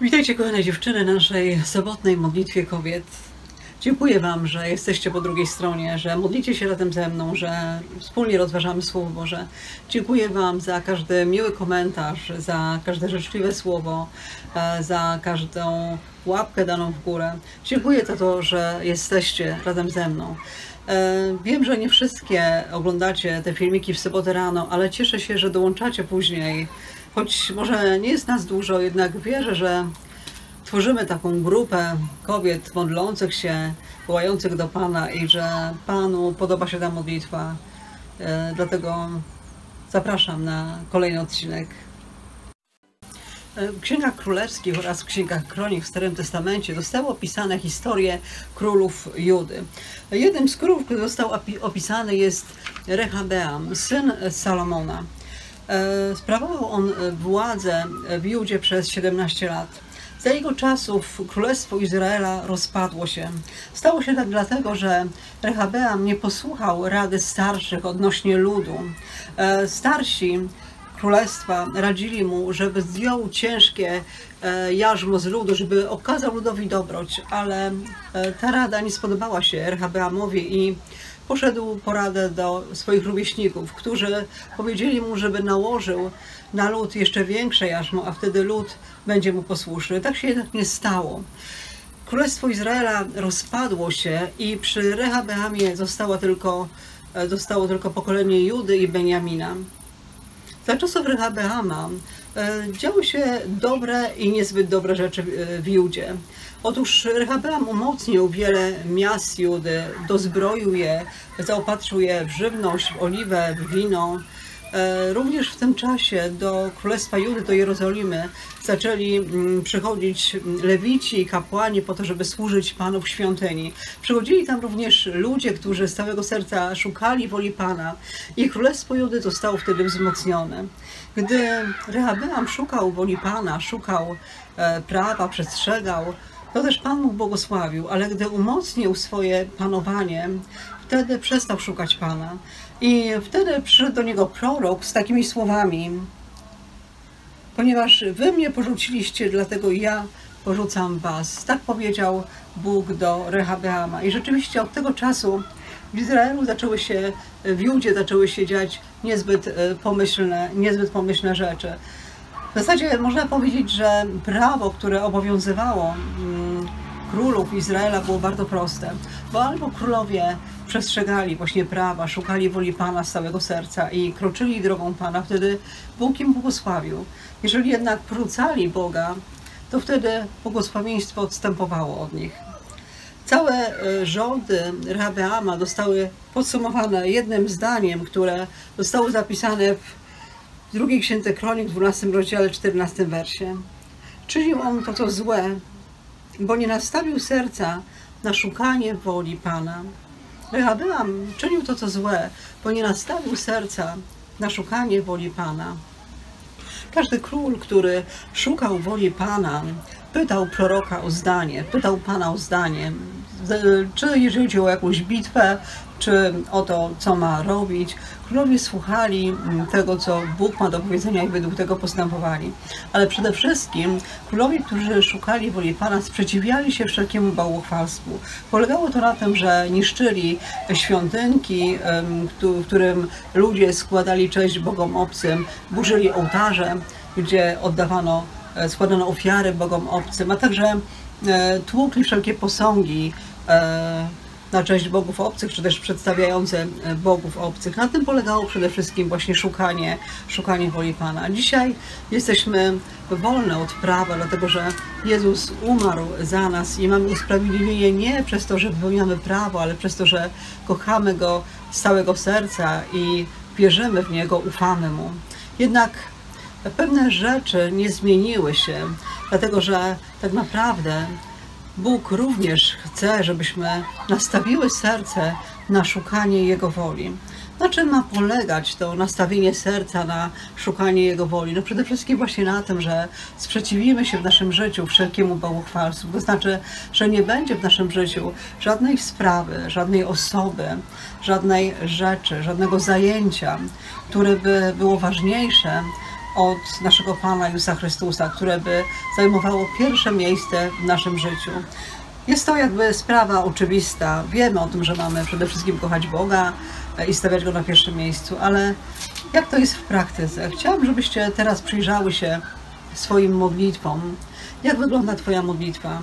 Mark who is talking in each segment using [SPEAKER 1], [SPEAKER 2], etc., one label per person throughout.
[SPEAKER 1] Witajcie kochane dziewczyny naszej sobotnej modlitwie kobiet. Dziękuję Wam, że jesteście po drugiej stronie, że modlicie się razem ze mną, że wspólnie rozważamy Słowo Boże. Dziękuję Wam za każdy miły komentarz, za każde życzliwe słowo, e, za każdą łapkę daną w górę. Dziękuję za to, że jesteście razem ze mną. E, Wiem, że nie wszystkie oglądacie te filmiki w sobotę rano, ale cieszę się, że dołączacie później. Choć może nie jest nas dużo, jednak wierzę, że tworzymy taką grupę kobiet modlących się, wołających do Pana i że Panu podoba się ta modlitwa. E, Dlatego zapraszam na kolejny odcinek. W Księgach Królewskich oraz w Księgach Kronik w Starym Testamencie zostały opisane historie królów Judy. Jednym z królów, który został opi- opisany jest Rehabeam, syn Salomona. E, Sprawował on władzę w Judzie przez 17 lat. Za jego czasów Królestwo Izraela rozpadło się. Stało się tak dlatego, że Rehabeam nie posłuchał rady starszych odnośnie ludu. E, Starsi królestwa radzili mu, żeby zdjął ciężkie e, jarzmo z ludu, żeby okazał ludowi dobroć, ale e, ta rada nie spodobała się Rehabeamowi i poszedł po radę do swoich rówieśników, którzy powiedzieli mu, żeby nałożył na lud jeszcze większe jarzmo, a wtedy lud będzie mu posłuszny. Tak się jednak nie stało. Królestwo Izraela rozpadło się i przy Rehabeamie zostało tylko, e, zostało tylko pokolenie Judy i Beniamina. Za czasów Rehabeama e, działy się dobre i niezbyt dobre rzeczy w- e, w Judzie. Otóż Rehabeam umocnił wiele miast Judy, dozbroił je, zaopatrzył je w żywność, w oliwę, w wino. E, Również w tym czasie do Królestwa Judy, do Jerozolimy zaczęli mm, przychodzić lewici i kapłani po to, żeby służyć Panu w świątyni. Przychodzili tam również ludzie, którzy z całego serca szukali woli Pana i Królestwo Judy zostało wtedy wzmocnione. Gdy Rehabeam szukał woli Pana, szukał e, prawa, przestrzegał, to też Pan mu błogosławił, ale gdy umocnił swoje panowanie, wtedy przestał szukać Pana. I wtedy przyszedł do niego prorok z takimi słowami: Ponieważ wy mnie porzuciliście, dlatego ja porzucam was. Tak powiedział Bóg do Rehabeama. I rzeczywiście od tego czasu w Izraelu zaczęły się, w Judzie zaczęły się dziać niezbyt e, pomyślne, niezbyt pomyślne rzeczy. W zasadzie można powiedzieć, że prawo, które obowiązywało mm, królów Izraela było bardzo proste, bo albo królowie przestrzegali właśnie prawa, szukali woli Pana z całego serca i kroczyli drogą Pana, wtedy Bóg im błogosławił. Jeżeli jednak porzucali Boga, to wtedy błogosławieństwo odstępowało od nich. Całe e, rządy Rehabeama zostały podsumowane jednym zdaniem, które zostało zapisane w drugiej księdze Kronik, w 12 rozdziale, 14 wersie. Czynił on to, co złe, bo nie nastawił serca na szukanie woli Pana. Rehabeam czynił to, co złe, bo nie nastawił serca na szukanie woli Pana. Każdy król, który szukał woli Pana, pytał proroka o zdanie, pytał Pana o zdanie, czy jeżeli chodzi o jakąś bitwę, czy o to, co ma robić. Królowie słuchali mm, tego, co Bóg ma do powiedzenia i według tego postępowali. Ale przede wszystkim królowie, którzy szukali woli Pana, sprzeciwiali się wszelkiemu bałwochwalstwu. Polegało to na tym, że niszczyli świątynki, w którym ludzie składali cześć Bogom obcym, burzyli ołtarze, gdzie oddawano, e, składano ofiary Bogom obcym, a także e, tłukli wszelkie posągi na cześć bogów obcych, czy też przedstawiające e, bogów obcych. Na tym polegało przede wszystkim właśnie szukanie, szukanie woli Pana. Dzisiaj jesteśmy wolne od prawa, dlatego że Jezus umarł za nas i mamy usprawiedliwienie nie przez to, że wypełniamy prawo, ale przez to, że kochamy Go z całego serca i wierzymy w Niego, ufamy Mu. Jednak pewne rzeczy nie zmieniły się, dlatego że tak naprawdę Bóg również chce, żebyśmy nastawiły serce na szukanie Jego woli. Na czym ma polegać to nastawienie serca na szukanie Jego woli? No przede wszystkim właśnie na tym, że sprzeciwimy się w naszym życiu wszelkiemu bałwochwalstwu. To znaczy, że nie będzie w naszym życiu żadnej sprawy, żadnej osoby, żadnej rzeczy, żadnego zajęcia, które by było ważniejsze od naszego Pana Jezusa Chrystusa, które by zajmowało pierwsze miejsce w naszym życiu. Jest to jakby sprawa oczywista. Wiemy o tym, że mamy przede wszystkim kochać Boga i stawiać Go na pierwszym miejscu, ale jak to jest w praktyce? Chciałam, żebyście teraz przyjrzały się swoim modlitwom. Jak wygląda Twoja modlitwa?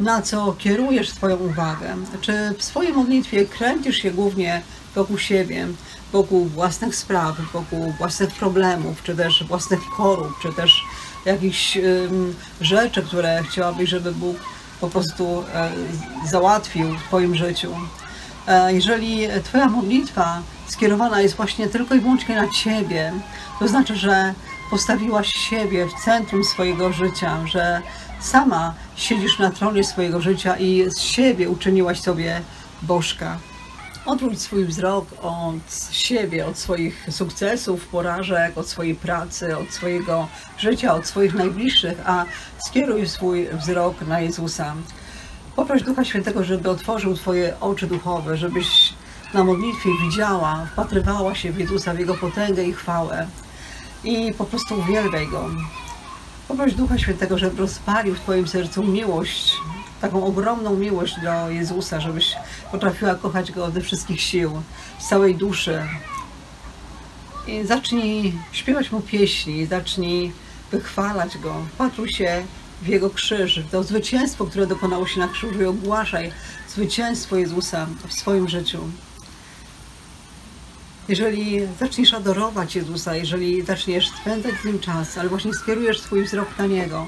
[SPEAKER 1] Na co kierujesz Twoją uwagę? Czy w swojej modlitwie kręcisz się głównie wokół siebie, wokół własnych spraw, wokół własnych problemów, czy też własnych chorób, czy też jakichś rzeczy, które chciałabyś, żeby Bóg po prostu e, załatwił w Twoim życiu. E, jeżeli Twoja modlitwa skierowana jest właśnie tylko i wyłącznie na Ciebie, to znaczy, że postawiłaś siebie w centrum swojego życia, że sama siedzisz na tronie swojego życia i z siebie uczyniłaś sobie Bożka. Odwróć swój wzrok od siebie, od swoich sukcesów, porażek, od swojej pracy, od swojego życia, od swoich najbliższych, a skieruj swój wzrok na Jezusa. Poproś Ducha Świętego, żeby otworzył Twoje oczy duchowe, żebyś na modlitwie widziała, wpatrywała się w Jezusa, w Jego potęgę i chwałę i po prostu uwielbiaj Go. Poproś Ducha Świętego, żeby rozpalił w Twoim sercu miłość, taką ogromną miłość do Jezusa, żebyś potrafiła kochać Go ze wszystkich sił, z całej duszy. I zacznij śpiewać Mu pieśni, zacznij wychwalać Go, wpatruj się w Jego krzyż, w to zwycięstwo, które dokonało się na krzyżu i ogłaszaj zwycięstwo Jezusa w swoim życiu. Jeżeli zaczniesz adorować Jezusa, jeżeli zaczniesz spędzać z Nim czas, ale właśnie skierujesz swój wzrok na Niego,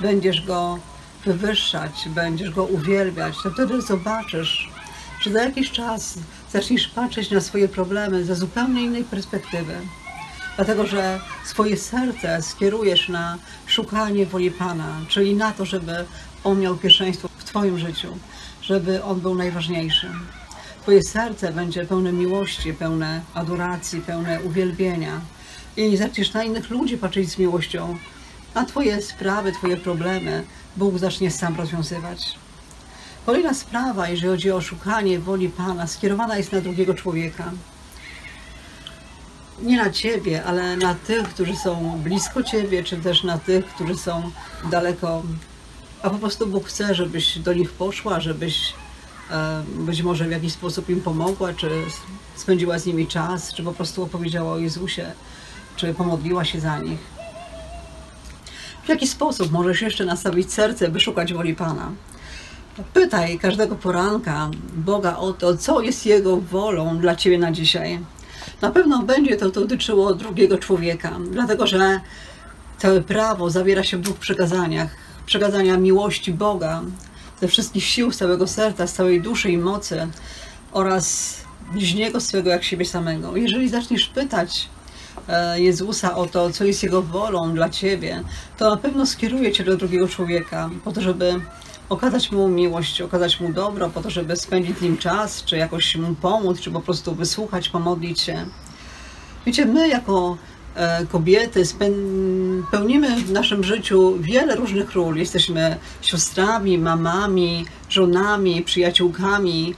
[SPEAKER 1] będziesz Go wywyższać, będziesz Go uwielbiać, to wtedy zobaczysz, że za jakiś czas zaczniesz patrzeć na swoje problemy ze zupełnie innej perspektywy. Dlatego, że swoje serce skierujesz na szukanie woli Pana, czyli na to, żeby On miał pierwszeństwo w Twoim życiu, żeby On był najważniejszy. Twoje serce będzie pełne miłości, pełne adoracji, pełne uwielbienia. I zaczniesz na innych ludzi patrzeć z miłością, a Twoje sprawy, Twoje problemy Bóg zacznie sam rozwiązywać. Kolejna sprawa, jeżeli chodzi o szukanie woli Pana, skierowana jest na drugiego człowieka. Nie na Ciebie, ale na tych, którzy są blisko Ciebie, czy też na tych, którzy są daleko. A po prostu Bóg chce, żebyś do nich poszła, żebyś być może w jakiś sposób im pomogła, czy spędziła z nimi czas, czy po prostu opowiedziała o Jezusie, czy pomodliła się za nich. W jaki sposób możesz jeszcze nastawić serce, by szukać woli Pana? Pytaj każdego poranka Boga o to, co jest Jego wolą dla Ciebie na dzisiaj. Na pewno będzie to dotyczyło drugiego człowieka, dlatego że całe prawo zawiera się w dwóch przekazaniach. Przekazania miłości Boga ze wszystkich sił, z całego serca, z całej duszy i mocy oraz bliźniego swego jak siebie samego. Jeżeli zaczniesz pytać Jezusa o to, co jest Jego wolą dla Ciebie, to na pewno skieruje Cię do drugiego człowieka, po to, żeby okazać mu miłość, okazać mu dobro, po to, żeby spędzić z nim czas, czy jakoś mu pomóc, czy po prostu wysłuchać, pomodlić się. Wiecie, my jako e, kobiety pełnimy w naszym życiu wiele różnych ról. Jesteśmy siostrami, mamami, żonami, przyjaciółkami.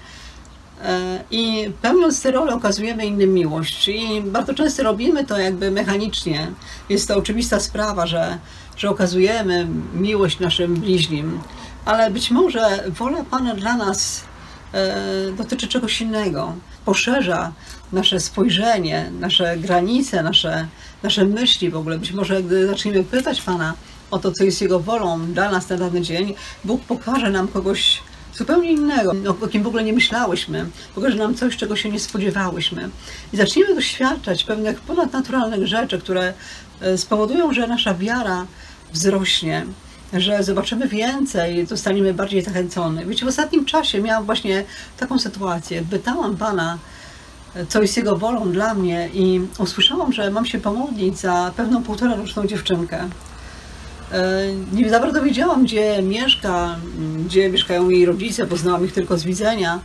[SPEAKER 1] I pełniąc te role okazujemy innym miłość. I bardzo często robimy to jakby mechanicznie. Jest to oczywista sprawa, że, że okazujemy miłość naszym bliźnim ale być może wola Pana dla nas e, dotyczy czegoś innego. Poszerza nasze spojrzenie, nasze granice, nasze, nasze myśli w ogóle. Być może gdy zaczniemy pytać Pana o to, co jest Jego wolą dla nas na dany dzień, Bóg pokaże nam kogoś zupełnie innego, o kim w ogóle nie myślałyśmy. Pokaże nam coś, czego się nie spodziewałyśmy. I zaczniemy doświadczać pewnych ponadnaturalnych rzeczy, które e, spowodują, że nasza wiara wzrośnie że zobaczymy więcej, zostaniemy bardziej zachęcone. Wiecie, w ostatnim czasie miałam właśnie taką sytuację. Pytałam Pana, co jest Jego wolą dla mnie i usłyszałam, że mam się pomodlić za pewną półtora roczną dziewczynkę. E, nie za bardzo wiedziałam, gdzie mieszka, gdzie mieszkają jej rodzice, poznałam ich tylko z widzenia.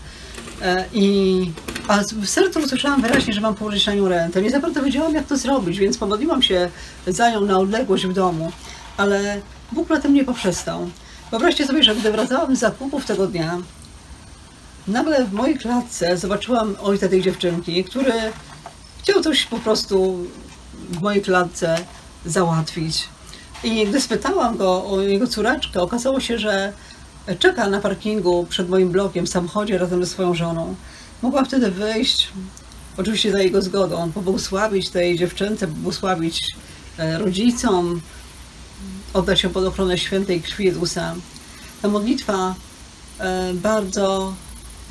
[SPEAKER 1] E, I, a w sercu usłyszałam wyraźnie, że mam położyć na nią rękę. Nie za bardzo wiedziałam, jak to zrobić, więc pomodliłam się za nią na odległość w domu. Ale Bóg na tym nie poprzestał. Wyobraźcie sobie, że gdy wracałam z zakupów tego dnia, nagle w mojej klatce zobaczyłam ojca tej dziewczynki, który chciał coś po prostu w mojej klatce załatwić. I gdy spytałam go o jego córeczkę, okazało się, że czeka na parkingu przed moim blokiem w samochodzie razem ze swoją żoną. Mogłam wtedy wyjść, oczywiście za jego zgodą, pobłogosławić tej dziewczynce, pobłogosławić e, rodzicom, oddać się pod ochronę świętej krwi Jezusa. Ta modlitwa e, bardzo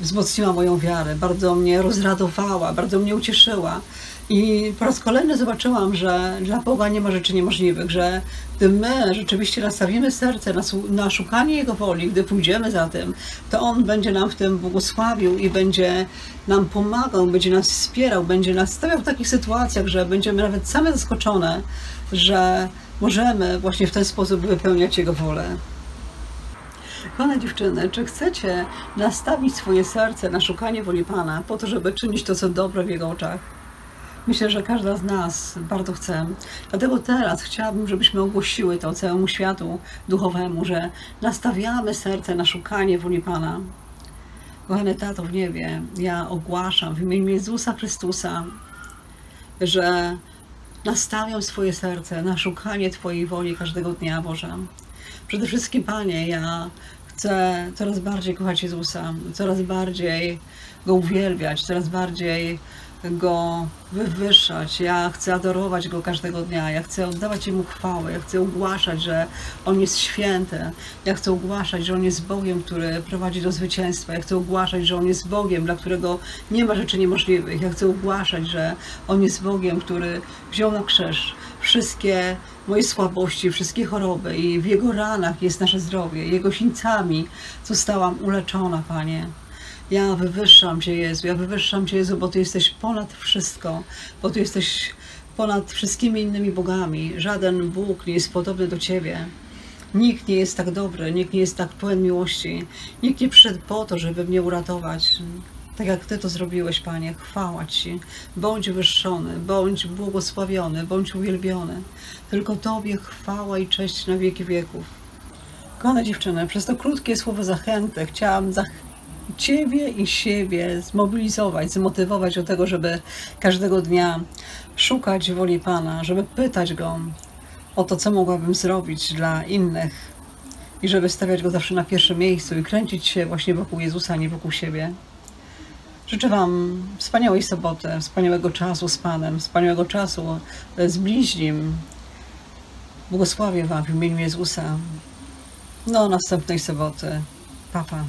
[SPEAKER 1] wzmocniła moją wiarę, bardzo mnie rozradowała, bardzo mnie ucieszyła. I po raz kolejny zobaczyłam, że dla Boga nie ma rzeczy niemożliwych, że gdy my rzeczywiście nastawimy serce na, na szukanie Jego woli, gdy pójdziemy za tym, to On będzie nam w tym błogosławił i będzie nam pomagał, będzie nas wspierał, będzie nas stawiał w takich sytuacjach, że będziemy nawet same zaskoczone, że możemy właśnie w ten sposób wypełniać Jego wolę. Kochane dziewczyny, czy chcecie nastawić swoje serce na szukanie woli Pana po to, żeby czynić to, co dobre w Jego oczach? Myślę, że każda z nas bardzo chce. Dlatego teraz chciałabym, żebyśmy ogłosiły to całemu światu duchowemu, że nastawiamy serce na szukanie woli Pana. Kochany Tato w niebie, ja ogłaszam w imieniu Jezusa Chrystusa, że nastawiam swoje serce na szukanie Twojej woli każdego dnia, Boże. Przede wszystkim, Panie, ja chcę coraz bardziej kochać Jezusa, coraz bardziej Go uwielbiać, coraz bardziej Go wywyższać. Ja chcę adorować Go każdego dnia. Ja chcę oddawać Jemu chwałę. Ja chcę ogłaszać, że On jest święty. Ja chcę ogłaszać, że On jest Bogiem, który prowadzi do zwycięstwa. Ja chcę ogłaszać, że On jest Bogiem, dla którego nie ma rzeczy niemożliwych. Ja chcę ogłaszać, że On jest Bogiem, który wziął na krzyż wszystkie moje słabości, wszystkie choroby i w Jego ranach jest nasze zdrowie. Jego sińcami zostałam uleczona, Panie. Ja wywyższam Cię, Jezu, ja wywyższam Cię, Jezu, bo Ty jesteś ponad wszystko, bo Ty jesteś ponad wszystkimi innymi bogami. Żaden Bóg nie jest podobny do Ciebie. Nikt nie jest tak dobry, nikt nie jest tak pełen miłości. Nikt nie przyszedł po to, żeby mnie uratować. Tak jak Ty to zrobiłeś, Panie, chwała Ci. Bądź wyższony, bądź błogosławiony, bądź uwielbiony. Tylko Tobie chwała i cześć na wieki wieków. Kochane dziewczyny, przez to krótkie słowo zachęty chciałam zach Ciebie i siebie zmobilizować, zmotywować do tego, żeby każdego dnia szukać woli Pana, żeby pytać Go o to, co mogłabym zrobić dla innych i żeby stawiać Go zawsze na pierwszym miejscu i kręcić się właśnie wokół Jezusa, a nie wokół siebie. Życzę Wam wspaniałej soboty, wspaniałego czasu z Panem, wspaniałego czasu z bliźnim. Błogosławię Wam w imieniu Jezusa. Do następnej soboty. Pa, pa.